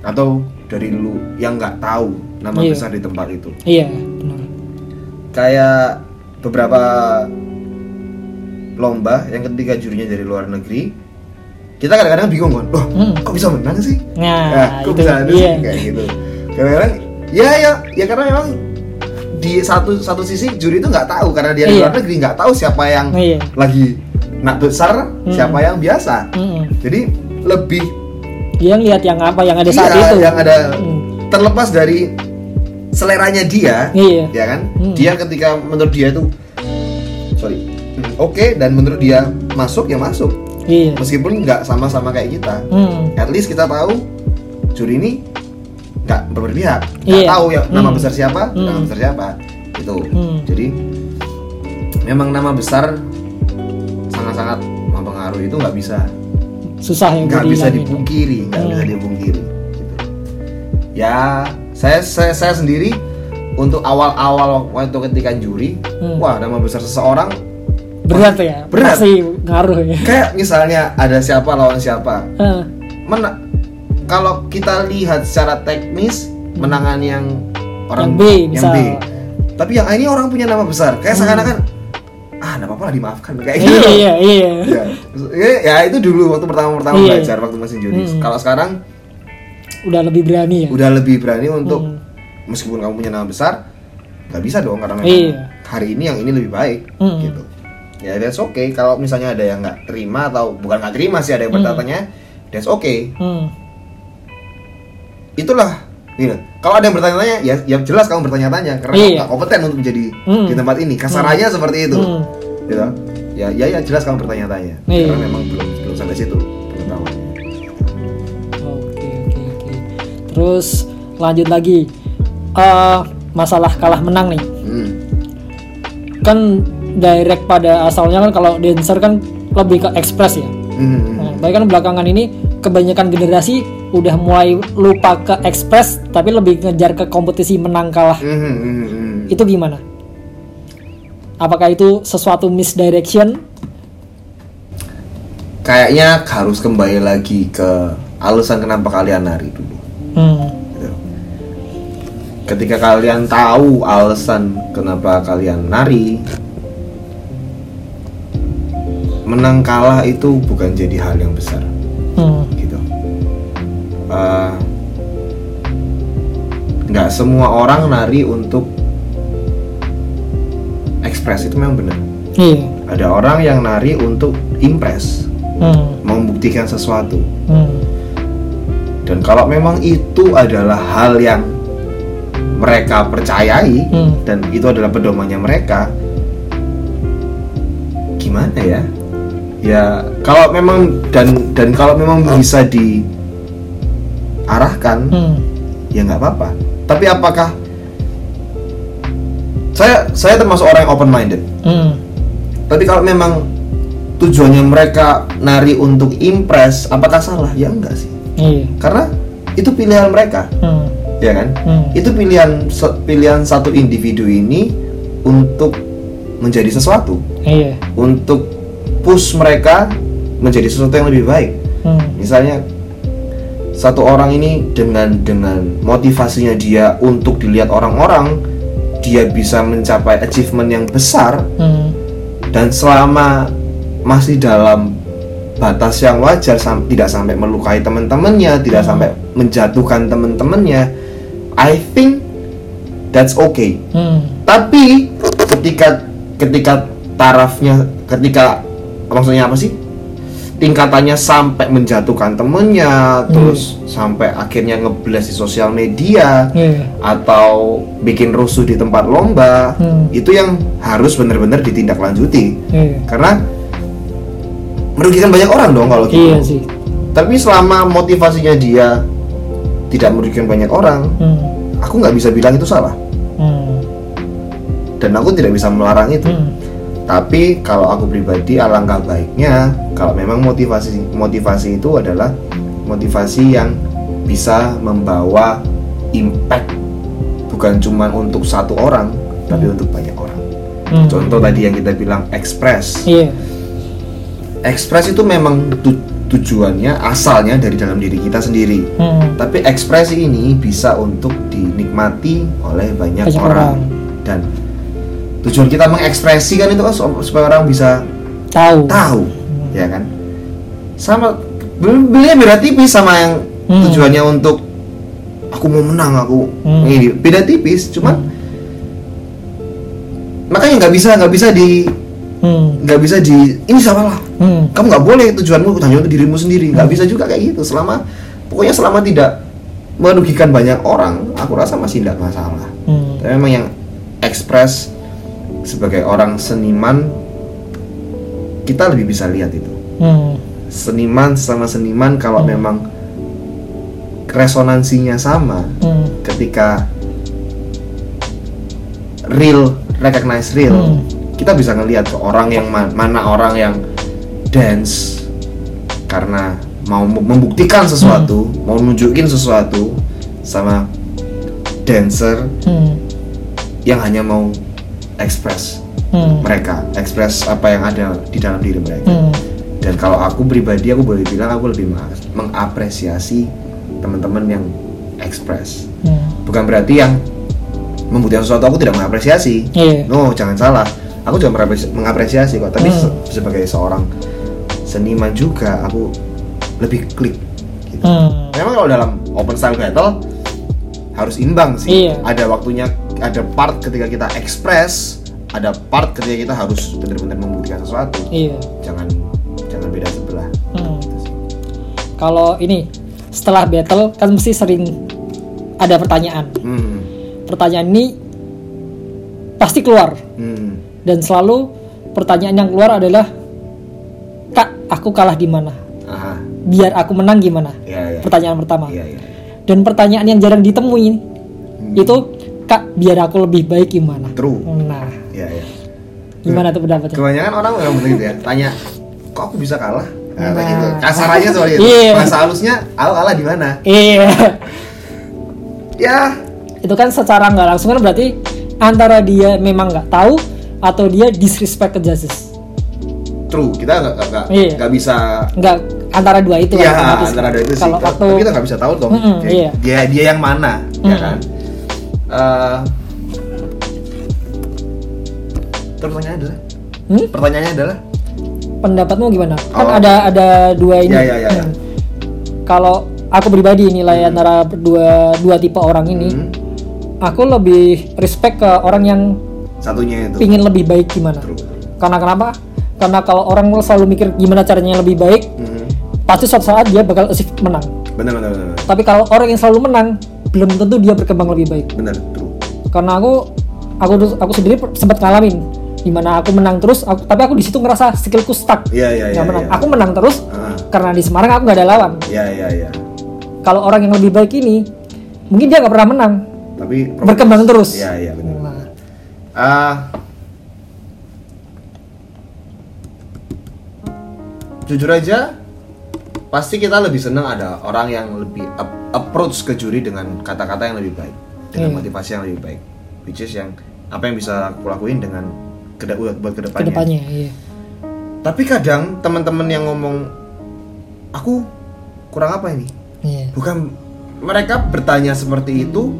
atau dari lu yang nggak tahu nama Iya. besar di tempat itu Iya. Benar. kayak beberapa lomba yang ketika jurinya dari luar negeri kita kadang-kadang bingung kan loh Hmm. kok bisa menang sih Nah, kok itu bisa ada iya. sih kayak gitu kadang-kadang ya ya ya karena memang di satu satu sisi juri itu nggak tahu karena dia di Iya. luar negeri nggak tahu siapa yang Iya. lagi nak besar siapa yang biasa Hmm. jadi lebih Dia ngeliat yang apa yang ada saat iya, itu. yang ada Hmm. terlepas dari seleranya dia Iya. ya kan Hmm. dia ketika menurut dia itu sorry hmm, oke dan menurut dia masuk ya masuk Iya. meskipun nggak sama-sama kayak kita Hmm. at least kita tahu juri ini nggak berpihak nggak Iya. tahu ya nama Hmm. besar siapa nama Hmm. besar siapa itu Hmm. jadi memang nama besar sangat-sangat mempengaruhi itu nggak bisa susah ya nggak bisa dipungkiri nggak Hmm. bisa dipungkiri gitu. ya saya, saya saya sendiri untuk awal-awal waktu ketika juri Hmm. wah nama besar seseorang berat ya Berat. pasti ngaruh ya kayak misalnya ada siapa lawan siapa Mena- kalau kita lihat secara teknis menangan yang orang Yang B, misal. tapi yang A ini orang punya nama besar kayak Hmm. seakan-akan ah nggak apa-apa lah dimaafkan kayak iya gitu iya iya ya, ya, ya itu dulu waktu pertama-pertama Iya. belajar waktu masih juri Hmm. kalau sekarang udah lebih berani ya udah lebih berani untuk Hmm. meskipun kamu punya nama besar nggak bisa dong karena memang Iya. hari ini yang ini lebih baik Hmm. gitu ya that's okay kalau misalnya ada yang nggak terima atau bukan nggak terima sih ada yang Hmm. bertanya that's okay Hmm. itulah gitu. kalau ada yang bertanya-tanya ya, ya jelas kamu bertanya-tanya karena Iya. kamu nggak kompeten untuk menjadi Hmm. di tempat ini kasarannya seperti itu Hmm. gitu ya ya ya jelas kamu bertanya-tanya Iya. karena memang belum belum sampai situ pengetahuannya Oke oke oke. Terus lanjut lagi Eh, masalah kalah menang nih. hmm. Kan direct pada asalnya kan kalau dancer kan lebih ke ekspres ya. Hmm. Nah, tapi kan belakangan ini kebanyakan generasi udah mulai lupa ke ekspres tapi lebih ngejar ke kompetisi menang kalah. Hmm. Itu gimana? Apakah itu sesuatu misdirection? kayaknya harus kembali lagi ke alasan kenapa kalian nari dulu gitu. ketika kalian tahu alasan kenapa kalian nari menang kalah itu bukan jadi hal yang besar Hmm. gitu Eh, nggak semua orang nari untuk ekspres itu memang benar Iya. ada orang yang nari untuk impress Hmm. membuktikan sesuatu Hmm. dan kalau memang itu adalah hal yang mereka percayai Hmm. dan itu adalah pedomannya mereka gimana ya ya kalau memang dan dan kalau memang bisa diarahkan Hmm. ya nggak apa-apa tapi apakah saya saya termasuk orang yang open minded Hmm. tapi kalau memang tujuannya mereka nari untuk impress apakah salah ya enggak sih Iya. karena itu pilihan mereka Hmm. ya kan Hmm. itu pilihan pilihan satu individu ini untuk menjadi sesuatu Iya. untuk push mereka menjadi sesuatu yang lebih baik Hmm. misalnya satu orang ini dengan dengan motivasinya dia untuk dilihat orang-orang dia bisa mencapai achievement yang besar Hmm. dan selama masih dalam batas yang wajar sam- tidak sampai melukai teman-temannya tidak Hmm. sampai menjatuhkan teman-temannya I think that's okay Hmm. tapi ketika ketika tarafnya ketika maksudnya apa sih tingkatannya sampai menjatuhkan temennya terus sampai akhirnya ngeblast di sosial media Iya. atau bikin rusuh di tempat lomba Hmm. itu yang harus benar-benar ditindaklanjuti Iya. karena merugikan banyak orang dong kalau gitu Iya sih. tapi selama motivasinya dia tidak merugikan banyak orang Hmm. aku nggak bisa bilang itu salah Hmm. dan aku tidak bisa melarang itu Hmm. Tapi kalau aku pribadi alangkah baiknya kalau memang motivasi motivasi itu adalah motivasi yang bisa membawa impact bukan cuma untuk satu orang tapi untuk banyak orang. Hmm. Contoh tadi yang kita bilang ekspres. Iya. Ekspres itu memang tu- tujuannya asalnya dari dalam diri kita sendiri. Hmm. Tapi ekspresi ini bisa untuk dinikmati oleh banyak, Banyak orang. orang. dan tujuan kita mengekspresikan itu kan su- supaya orang bisa Tahu. tahu ya kan sama bel- belinya beda tipis sama yang Hmm. tujuannya untuk aku mau menang aku Hmm. ini beda tipis cuman makanya nggak bisa nggak bisa di Hmm. nggak bisa di ini salah Hmm. kamu nggak boleh tujuanmu hanya untuk dirimu sendiri nggak bisa juga kayak gitu selama pokoknya selama tidak merugikan banyak orang aku rasa masih tidak masalah Hmm. tapi memang yang ekspres sebagai orang seniman kita lebih bisa lihat itu Hmm. seniman sama seniman kalau memang resonansinya sama Hmm. ketika real recognize real Hmm. kita bisa ngelihat ke orang yang ma- mana orang yang dance karena mau mem- membuktikan sesuatu Hmm. mau nunjukin sesuatu sama dancer Hmm. yang hanya mau express Hmm. mereka express apa yang ada di dalam diri mereka Hmm. dan kalau aku pribadi aku boleh bilang aku lebih meng- mengapresiasi teman-teman yang express Hmm. bukan berarti yang membuktikan sesuatu aku tidak mengapresiasi Iya. no jangan salah aku juga mengapresi- mengapresiasi kok tapi Hmm. se- sebagai seorang seniman juga aku lebih klik gitu. Hmm. memang kalau dalam open style battle harus imbang sih Iya. ada waktunya ada part ketika kita express ada part ketika kita harus benar-benar membuktikan sesuatu Iya. jangan jangan beda sebelah Hmm. Kalau ini setelah battle kan mesti sering ada pertanyaan. hmm. Pertanyaan ini pasti keluar Hmm. dan selalu pertanyaan yang keluar adalah Kak, aku kalah di mana? Aha. Biar aku menang gimana? Iya, iya. Pertanyaan pertama. Iya, iya. Dan pertanyaan yang jarang ditemui itu Kak, biar aku lebih baik gimana? True. Nah, Iya, iya. gimana tuh pendapatnya? Kebanyakan orang memang begitu ya. Tanya, kok aku bisa kalah? Nah, kayak gitu. Nah. Kasar aja soalnya. Iya. Bahasa halusnya, aku kalah di mana? Iya. Ya, itu kan secara nggak langsung kan berarti antara dia memang nggak tahu atau dia disrespect ke justice true. Kita nggak nggak nggak- Iya. nggak bisa. nggak antara dua itu Iya, otomatis. antara dua itu sih. kalau Tapi waktu kita nggak bisa tahu dong. Mm-mm, kayak iya. Dia dia yang mana, ya Mm. kan? Terus pertanyaannya adalah, Hmm? pertanyaannya adalah, pendapatmu gimana kan Oh. ada ada dua ini Ya, ya, ya, ya. Hmm. kalau aku pribadi nilai antara dua dua tipe orang ini hmm, aku lebih respect ke orang yang satunya itu. pingin lebih baik gimana True. karena kenapa karena kalau orang selalu mikir gimana caranya lebih baik Mhm. pasti suatu saat dia bakal achieve menang Benar, benar, benar, tapi kalau orang yang selalu menang belum tentu dia berkembang lebih baik benar, true. karena aku aku aku sendiri sempat ngalamin di mana aku menang terus aku, tapi aku di situ ngerasa skillku stuck Iya, iya, nggak iya. menang iya. aku menang terus Ah, karena di Semarang aku nggak ada lawan Iya, iya, iya. kalau orang yang lebih baik ini mungkin dia nggak pernah menang Tapi berkembang terus Iya, iya, benar. Nah, Ah, jujur aja, pasti kita lebih senang ada orang yang lebih ap- approach ke juri dengan kata-kata yang lebih baik, dengan Iya. motivasi yang lebih baik, which is yang apa yang bisa aku lakuin dengan keda buat ke depannya. ke depannya iya Tapi kadang teman-teman yang ngomong, aku kurang apa ini? iya bukan mereka bertanya seperti itu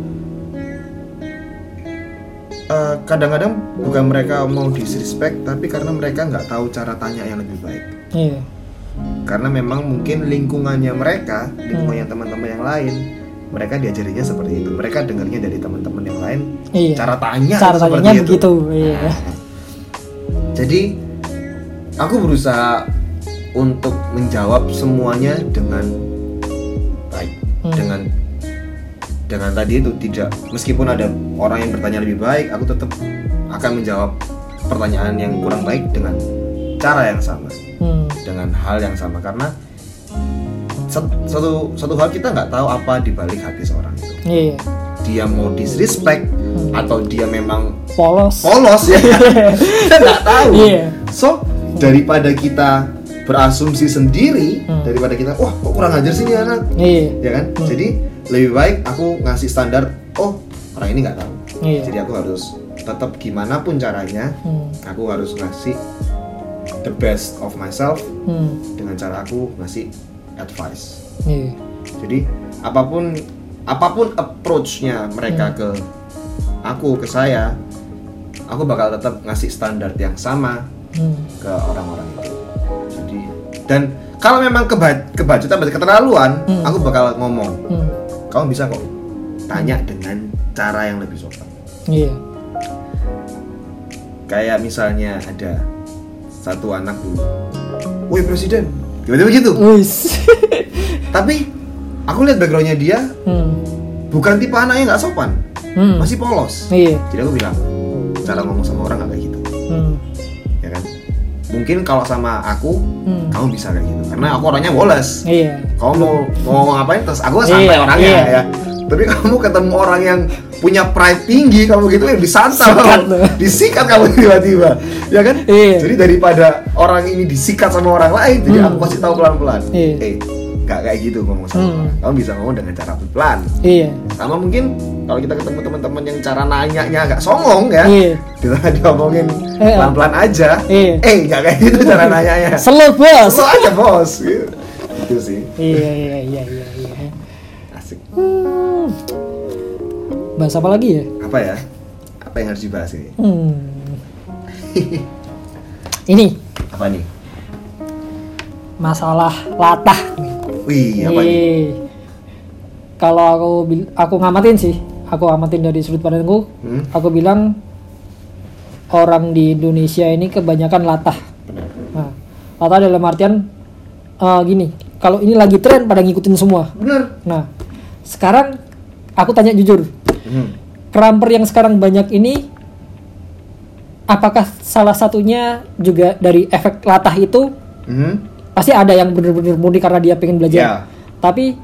eh, kadang-kadang bukan mereka mau disrespect tapi karena mereka nggak tahu cara tanya yang lebih baik iya karena memang mungkin lingkungannya mereka Hmm. lingkungannya teman-teman yang lain mereka diajarinya seperti itu mereka dengarnya dari teman-teman yang lain iya cara tanya cara seperti tanyanya itu. begitu iya jadi aku berusaha untuk menjawab semuanya dengan baik Hmm. dengan dengan tadi itu tidak meskipun ada orang yang bertanya lebih baik aku tetap akan menjawab pertanyaan yang kurang baik dengan cara yang sama hmm. Dengan hal yang sama karena sat- satu satu hal kita nggak tahu apa di balik hati seorang itu iya dia mau disrespect Hmm. atau dia memang polos polos ya kita nggak tahu Iya. so daripada kita berasumsi sendiri Hmm. daripada kita wah kok kurang ajar sih ini anak iya ya kan Hmm. jadi lebih baik aku ngasih standar oh orang ini nggak tahu iya jadi aku harus tetap gimana pun caranya hmm. aku harus ngasih the best of myself Hmm. dengan cara aku ngasih advice iya jadi apa pun apa pun approach-nya mereka ke aku ke saya aku bakal tetap ngasih standar yang sama hmm. ke orang-orang itu jadi dan kalau memang keba kebajutan keterlaluan Hmm. aku bakal ngomong Hmm. kamu bisa kok tanya dengan cara yang lebih sopan iya kayak misalnya ada satu anak dulu woi presiden tiba-tiba gitu Wis. tapi aku lihat backgroundnya dia hmm. bukan tipe anaknya nggak sopan Hmm. masih polos iya jadi aku bilang cara ngomong sama orang nggak kayak gitu hmm. ya kan mungkin kalau sama aku Hmm. kamu bisa kayak gitu karena aku orangnya woles Iya. kamu mau mau ngapain terus aku santai Iya, orangnya iya. ya tapi kamu ketemu orang yang punya pride tinggi kamu gitu ya disantap kamu. disikat kamu tiba-tiba ya kan Iya. jadi daripada orang ini disikat sama orang lain jadi Hmm. aku kasih tahu pelan-pelan Iya. eh nggak kayak gitu ngomong sama Hmm. orang. kamu bisa ngomong dengan cara pelan Iya. sama mungkin kalau kita ketemu teman-teman yang cara nanyanya agak songong ya Iya. kita diomongin Eh, pelan-pelan aja Iya. eh nggak kayak gitu cara nanyanya Slow bos. Slow aja bos gitu. itu sih Iya iya iya iya Hmm. Bahas apa lagi ya? apa ya apa yang harus dibahas ini Hmm. Ini apa nih masalah latah. wih apa nih Nih. Kalau aku aku ngamatin sih, aku amatin dari sudut pandangku, Hmm? aku bilang orang di Indonesia ini kebanyakan latah. Nah, latah dalam artian eh, gini, kalau ini lagi tren pada ngikutin semua. bener Nah, sekarang aku tanya jujur, Hmm. keramper yang sekarang banyak ini apakah salah satunya juga dari efek latah itu Hmm? pasti ada yang bener-bener murni karena dia pengen belajar Ya. tapi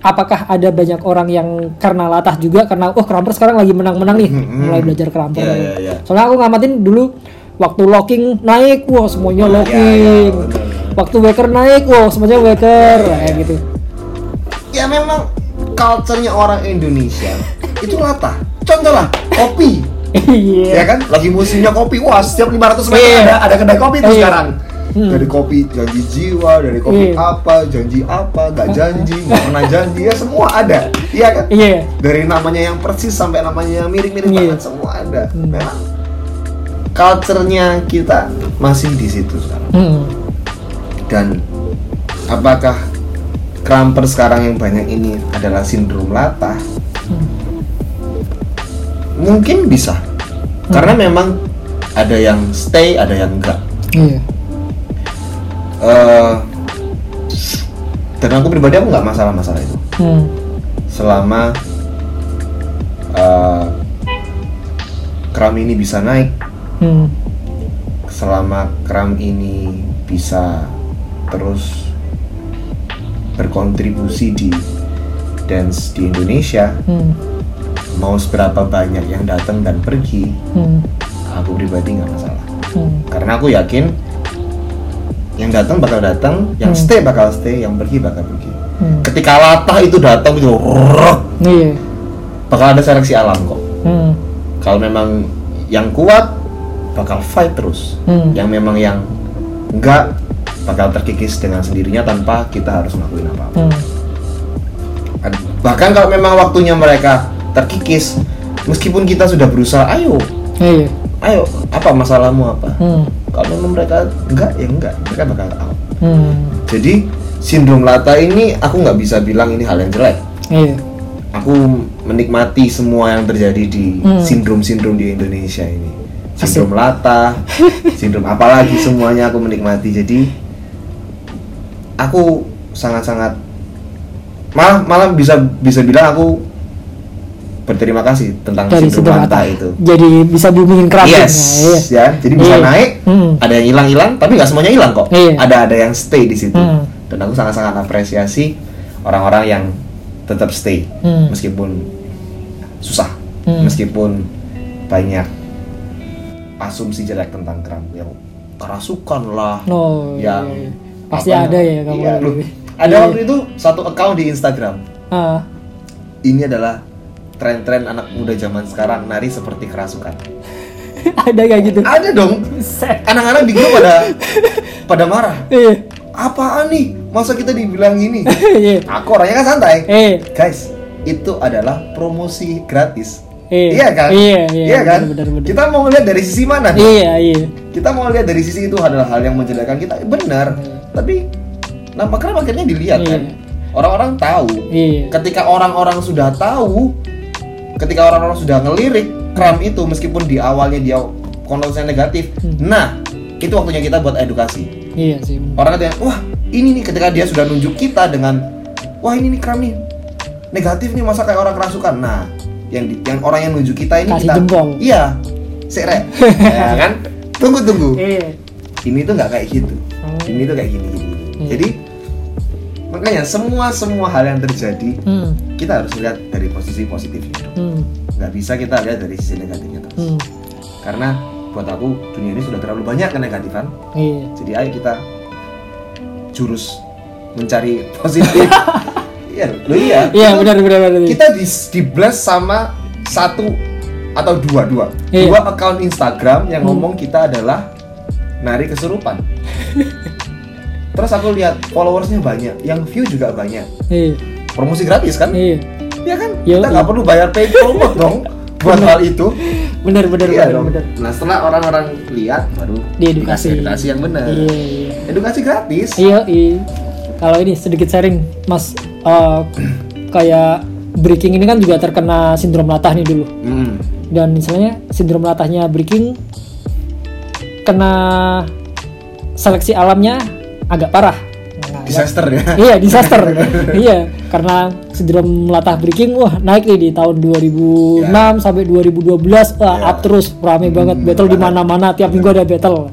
apakah ada banyak orang yang karena latah juga karena oh keramper sekarang lagi menang-menang nih Hmm, mulai belajar keramper Ya, ya, ya. soalnya aku ngamatin dulu waktu locking naik wah semuanya Ya, locking ya, bener. waktu waker naik wah semuanya waker kayak gitu ya memang culture-nya orang Indonesia itu latah contoh lah kopi iya ya kan lagi musimnya kopi wah setiap 500 meter Iya. ada ada kedai kopi tuh Iya. sekarang Hmm. dari kopi janji jiwa dari kopi Iya. apa janji apa nggak janji nggak pernah janji ya semua ada iya kan iya dari namanya yang persis sampai namanya yang mirip-mirip Iya. banget semua ada Hmm. memang culture-nya kita masih di situ sekarang Hmm. dan apakah kramper sekarang yang banyak ini adalah sindrom latah Hmm. mungkin bisa karena memang ada yang stay ada yang enggak iya Eh, dan aku pribadi aku nggak masalah masalah itu Hmm. selama eh, kram ini bisa naik Hmm. selama kram ini bisa terus berkontribusi di dance di Indonesia Hmm. mau seberapa banyak yang datang dan pergi Hmm. aku pribadi nggak masalah Hmm. karena aku yakin yang datang bakal datang yang Hmm. stay bakal stay yang pergi bakal pergi Hmm. ketika latah itu datang itu rrrr, iya bakal ada seleksi alam kok Hmm. kalau memang yang kuat bakal fight terus Hmm. yang memang yang enggak bakal terkikis dengan sendirinya tanpa kita harus ngelakuin apa-apa. Hmm. bahkan kalau memang waktunya mereka terkikis meskipun kita sudah berusaha ayo iya. ayo apa masalahmu apa? Hmm. kalau memang mereka enggak ya enggak mereka bakal out Hmm. jadi sindrom lata ini aku nggak bisa bilang ini hal yang jelek. Iya. Aku menikmati semua yang terjadi di Hmm. sindrom-sindrom di Indonesia ini. Sindrom lata sindrom apalagi semuanya aku menikmati. Jadi aku sangat-sangat malah malah bisa bisa bilang aku berterima kasih tentang dari sindrom mata itu jadi bisa boomingin keramik yes iya. ya jadi bisa Iya. naik Hmm. ada yang hilang-hilang tapi nggak semuanya hilang kok Iya. ada ada yang stay di situ Hmm. dan aku sangat-sangat apresiasi orang-orang yang tetap stay Hmm. meskipun susah Hmm. meskipun banyak asumsi jelek tentang kram yang kerasukan lah Oh, iya, yang iya. Pasti apa ada ya kamu iya, ada Iya. waktu itu satu account di Instagram. Ah, ini adalah tren-tren anak muda zaman sekarang nari seperti kerasukan. Ada kayak gitu. Ada dong. Anak-anak di grup pada pada marah. Iya. Apaan nih? Masa kita dibilang gini iya. Aku orangnya kan santai. Eh guys itu adalah promosi gratis Iya. iya kan? Iya, iya, kan? benar, benar, benar. kita mau lihat dari sisi mana nih? iya iya. Kita mau lihat dari sisi itu adalah hal yang menjelekan kita. Benar tapi nampak keren akhirnya dilihat kan? Iya. orang-orang tahu. Iya. Ketika orang-orang sudah tahu ketika orang-orang sudah ngelirik kram itu meskipun di awalnya dia konotasinya negatif Hmm. nah itu waktunya kita buat edukasi. Iya sih orang katanya wah ini nih ketika dia sudah nunjuk kita dengan wah ini nih kram nih. Negatif nih masa kayak orang kerasukan. Nah yang di- yang orang yang nunjuk kita ini Kasih kita jempol. iya sere ya kan tunggu tunggu iya ini tuh nggak kayak gitu Hmm. ini tuh kayak gini gini, gini. Iya. jadi makanya semua semua hal yang terjadi Hmm. kita harus lihat dari posisi positifnya Hmm. nggak bisa kita lihat dari sisi negatifnya terus Hmm. karena buat aku dunia ini sudah terlalu banyak kenegatifan Iya. jadi ayo kita jurus mencari positif iya lo iya Iya Kita- benar benar benar. kita di di blast sama satu atau dua dua Iya. dua account Instagram yang Hmm. ngomong kita adalah nari kesurupan terus aku lihat followersnya banyak yang view juga banyak Iya. promosi gratis kan Iya. Iya kan Yo, kita iya. nggak perlu bayar paid promote dong buat Bener. hal itu Benar benar iya benar nah setelah orang-orang lihat baru Diedukasi. dikasih edukasi yang benar Iya iya. edukasi gratis Iya, iya. Kalau ini sedikit sharing, Mas, eh, kayak breaking ini kan juga terkena sindrom latah nih dulu. Hmm. Dan misalnya sindrom latahnya breaking kena seleksi alamnya agak parah. Nah, disaster ya iya disaster iya karena sindrom latah breaking wah naik nih di tahun 2006 sampai 2012 wah Ya. up terus rame banget Hmm, battle di banget. mana-mana tiap minggu ada battle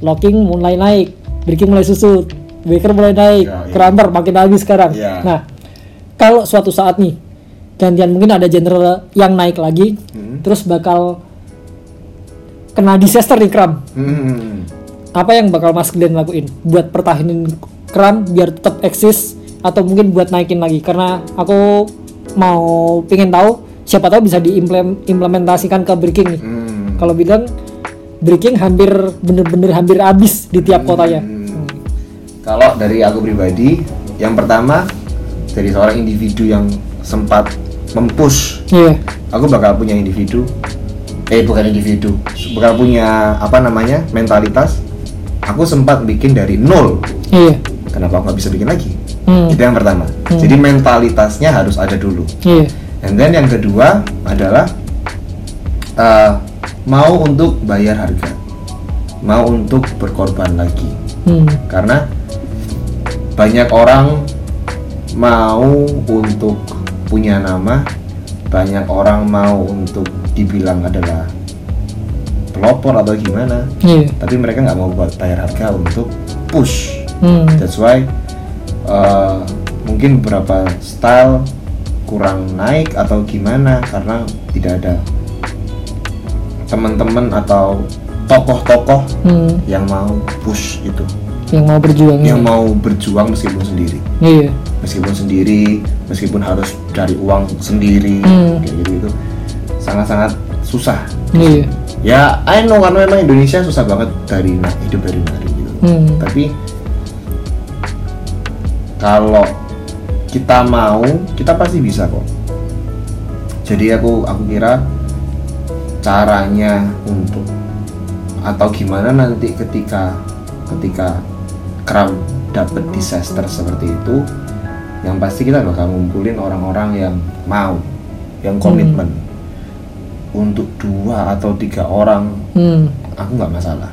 locking mulai naik breaking mulai susut breaker mulai naik Ya, ya. cramper makin habis sekarang Ya. nah kalau suatu saat nih gantian mungkin ada genre yang naik lagi Hmm. terus bakal kena disaster nih kram Hmm. apa yang bakal Mas Glenn lakuin buat pertahanin kram biar tetap eksis atau mungkin buat naikin lagi karena aku mau pengen tahu siapa tahu bisa diimplementasikan ke breaking nih Hmm. kalau bilang breaking hampir bener-bener hampir habis di tiap kotanya Hmm. Kalau dari aku pribadi, yang pertama dari seorang individu yang sempat mempush, iya aku bakal punya individu, eh bukan individu, bakal punya apa namanya mentalitas. Aku sempat bikin dari nol. iya Kenapa aku nggak bisa bikin lagi? Hmm. Itu yang pertama. Jadi mentalitasnya harus ada dulu. iya And then yang kedua adalah uh, mau untuk bayar harga, mau untuk berkorban lagi hmm. karena banyak orang mau untuk punya nama banyak orang mau untuk dibilang adalah pelopor atau gimana iya tapi mereka nggak mau buat bayar harga untuk push hmm. that's why uh, mungkin beberapa style kurang naik atau gimana karena tidak ada teman-teman atau tokoh-tokoh Hmm. yang mau push itu yang mau berjuang. Yang ini. mau berjuang meskipun sendiri. Iya. Meskipun sendiri meskipun harus cari uang sendiri. Hmm. kayak gitu itu sangat-sangat susah. Iya. Ya I know karena memang Indonesia susah banget dari hidup dari nari gitu. Hmm. tapi kalau kita mau kita pasti bisa kok. Jadi aku aku kira caranya untuk atau gimana nanti ketika ketika kram dapat disaster seperti itu yang pasti kita bakal ngumpulin orang-orang yang mau yang komitmen untuk dua atau tiga orang Hmm. aku nggak masalah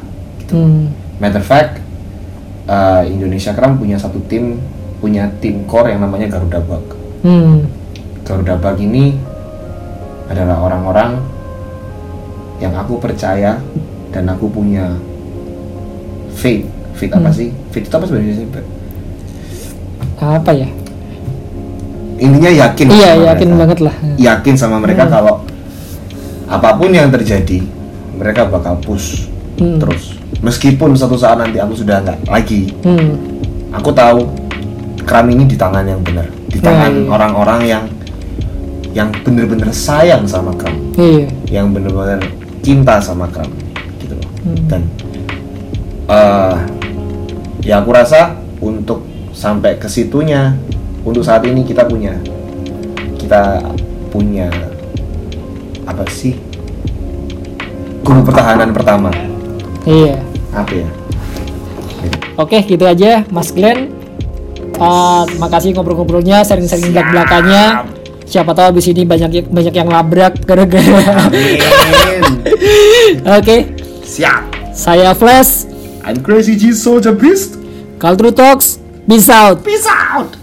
Hmm. Matter fact, uh, Indonesia Kram punya satu tim, punya tim core yang namanya Garuda Bug. Hmm. Garuda Bug ini adalah orang-orang yang aku percaya dan aku punya faith. Faith apa Hmm. sih? Faith itu apa sebenarnya? apa ya Intinya yakin. iya sama yakin mereka. banget lah Yakin sama mereka Hmm. kalau apa pun yang terjadi, mereka bakal push Hmm. terus. Meskipun satu saat nanti aku sudah nggak lagi, hmm. aku tahu kram ini di tangan yang benar di tangan iya. orang-orang yang yang benar-benar sayang sama kram iya yang benar-benar cinta sama kram gitu loh Hmm. dan eh, ya aku rasa untuk sampai ke situnya untuk saat ini kita punya kita punya apa sih? Guru pertahanan pertama. Iya. Apa ya? Oke, gitu aja, Mas Glenn. Uh, makasih ngobrol-ngobrolnya, sering-sering belak-belakannya. Siapa tahu abis ini banyak banyak yang labrak gara-gara. Oke, siap. Saya Flash, I'm Crazy G Soldier Beast Culture Talks, peace out. Peace out.